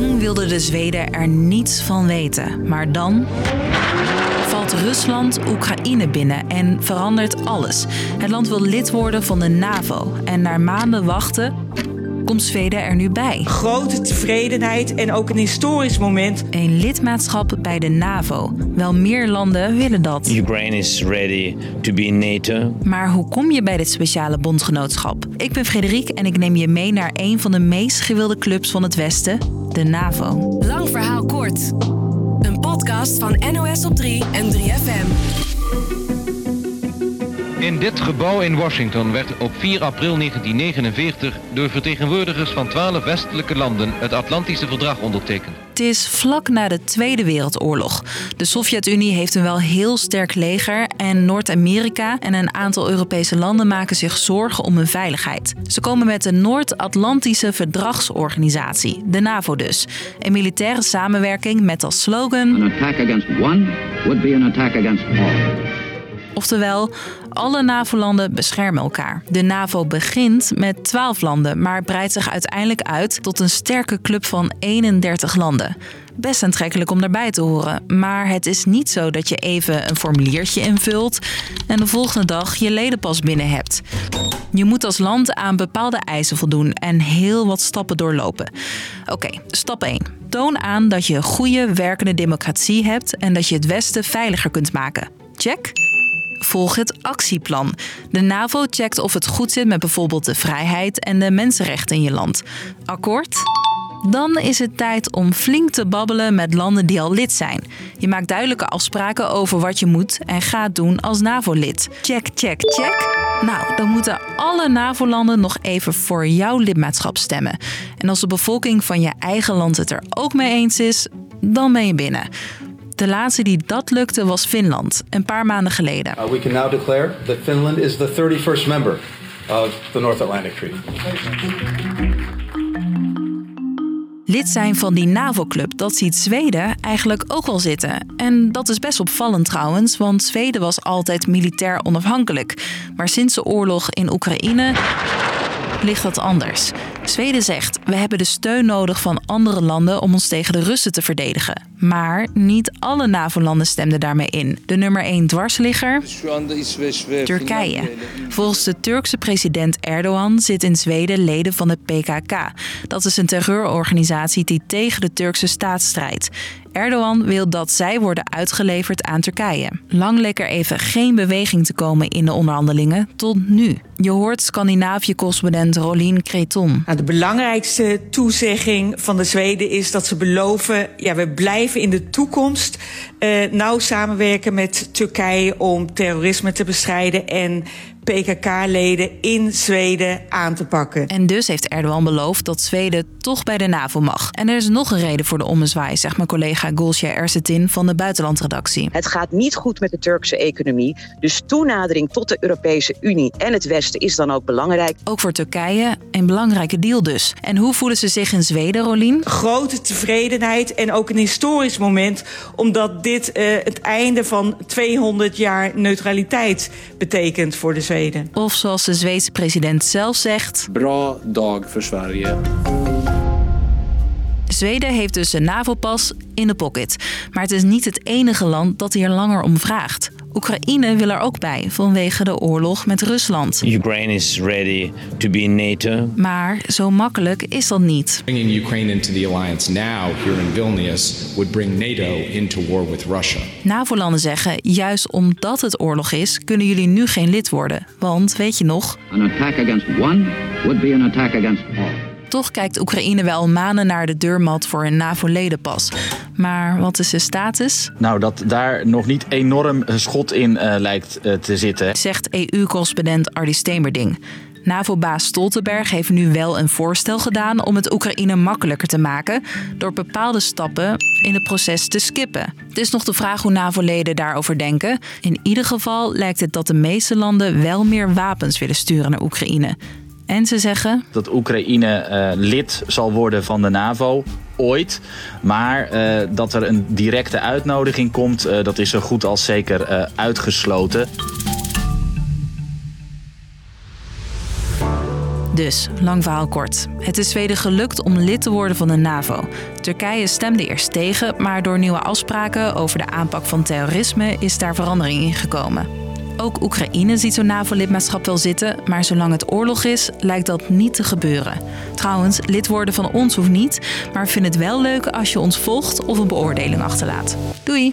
Lang wilden de Zweden er niets van weten. Maar dan valt Rusland Oekraïne binnen en verandert alles. Het land wil lid worden van de NAVO. En na maanden wachten komt Zweden er nu bij. Grote tevredenheid en ook een historisch moment. Een lidmaatschap bij de NAVO. Wel meer landen willen dat. Ukraine is ready to be in NATO. Maar hoe kom je bij dit speciale bondgenootschap? Ik ben Frederik en ik neem je mee naar een van de meest gewilde clubs van het Westen, de NAVO. Lang verhaal kort. Een podcast van NOS op 3 en 3FM. In dit gebouw in Washington werd op 4 april 1949 door vertegenwoordigers van 12 westelijke landen het Atlantische Verdrag ondertekend. Het is vlak na de Tweede Wereldoorlog. De Sovjet-Unie heeft een wel heel sterk leger en Noord-Amerika en een aantal Europese landen maken zich zorgen om hun veiligheid. Ze komen met de Noord-Atlantische Verdragsorganisatie, de NAVO dus. Een militaire samenwerking met als slogan An attack against one would be an attack against all. Oftewel, alle NAVO-landen beschermen elkaar. De NAVO begint met 12 landen, maar breidt zich uiteindelijk uit tot een sterke club van 31 landen. Best aantrekkelijk om daarbij te horen, maar het is niet zo dat je even een formuliertje invult en de volgende dag je ledenpas binnen hebt. Je moet als land aan bepaalde eisen voldoen en heel wat stappen doorlopen. Oké, stap 1. Toon aan dat je een goede, werkende democratie hebt en dat je het Westen veiliger kunt maken. Check. Volg het actieplan. De NAVO checkt of het goed zit met bijvoorbeeld de vrijheid en de mensenrechten in je land. Akkoord? Dan is het tijd om flink te babbelen met landen die al lid zijn. Je maakt duidelijke afspraken over wat je moet en gaat doen als NAVO-lid. Check, check, check. Nou, dan moeten alle NAVO-landen nog even voor jouw lidmaatschap stemmen. En als de bevolking van je eigen land het er ook mee eens is, dan ben je binnen. De laatste die dat lukte was Finland, een paar maanden geleden. Uh, we can now declare that Finland is the 31st member of the North Atlantic Treaty. Lid zijn van die NAVO-club, dat ziet Zweden eigenlijk ook wel zitten. En dat is best opvallend trouwens, want Zweden was altijd militair onafhankelijk. Maar sinds de oorlog in Oekraïne ligt dat anders. Zweden zegt: We hebben de steun nodig van andere landen om ons tegen de Russen te verdedigen. Maar niet alle NAVO-landen stemden daarmee in. De nummer 1 dwarsligger? Turkije. Volgens de Turkse president Erdogan zit in Zweden leden van de PKK. Dat is een terreurorganisatie die tegen de Turkse staat strijdt. Erdogan wil dat zij worden uitgeleverd aan Turkije. Lang leek er even geen beweging te komen in de onderhandelingen, tot nu. Je hoort Scandinavië-correspondent Rolien Creton. Nou, de belangrijkste toezegging van de Zweden is dat ze beloven... ja, we blijven in de toekomst uh, nauw samenwerken met Turkije... om terrorisme te bestrijden en PKK-leden in Zweden aan te pakken. En dus heeft Erdogan beloofd dat Zweden toch bij de NAVO mag. En er is nog een reden voor de ommezwaai, zegt mijn collega Gulşah Ersetin van de buitenlandredactie. Het gaat niet goed met de Turkse economie, dus toenadering tot de Europese Unie en het Westen is dan ook belangrijk. Ook voor Turkije een belangrijke deal dus. En hoe voelen ze zich in Zweden, Rolien? Grote tevredenheid en ook een historisch moment, omdat dit uh, het einde van 200 jaar neutraliteit betekent voor de Zweden. Of zoals de Zweedse president zelf zegt... Bra dag voor Sverige. Zweden heeft dus een NAVO-pas in de pocket. Maar het is niet het enige land dat hier langer om vraagt. Oekraïne wil er ook bij vanwege de oorlog met Rusland. Ukraine is ready to be in NATO. Maar zo makkelijk is dat niet. Bringing Ukraine into the alliance now here in Vilnius would bring NATO into war with Russia. NAVO-landen zeggen, juist omdat het oorlog is, kunnen jullie nu geen lid worden. Want, weet je nog... An attack against one would be an attack against all. Toch kijkt Oekraïne wel maanden naar de deurmat voor een NAVO-ledenpas. Maar wat is de status? Nou, dat daar nog niet enorm schot in uh, lijkt uh, te zitten. Zegt EU-correspondent Ardy Stemerding. NAVO-baas Stoltenberg heeft nu wel een voorstel gedaan om het Oekraïne makkelijker te maken door bepaalde stappen in het proces te skippen. Het is nog de vraag hoe NAVO-leden daarover denken. In ieder geval lijkt het dat de meeste landen wel meer wapens willen sturen naar Oekraïne. En ze zeggen dat Oekraïne uh, lid zal worden van de NAVO. Ooit. Maar uh, dat er een directe uitnodiging komt, uh, dat is zo goed als zeker uitgesloten. Dus, lang verhaal kort. Het is Zweden gelukt om lid te worden van de NAVO. Turkije stemde eerst tegen, maar door nieuwe afspraken over de aanpak van terrorisme is daar verandering in gekomen. Ook Oekraïne ziet zo'n NAVO-lidmaatschap wel zitten, maar zolang het oorlog is, lijkt dat niet te gebeuren. Trouwens, lid worden van ons hoeft niet, maar vind het wel leuk als je ons volgt of een beoordeling achterlaat. Doei!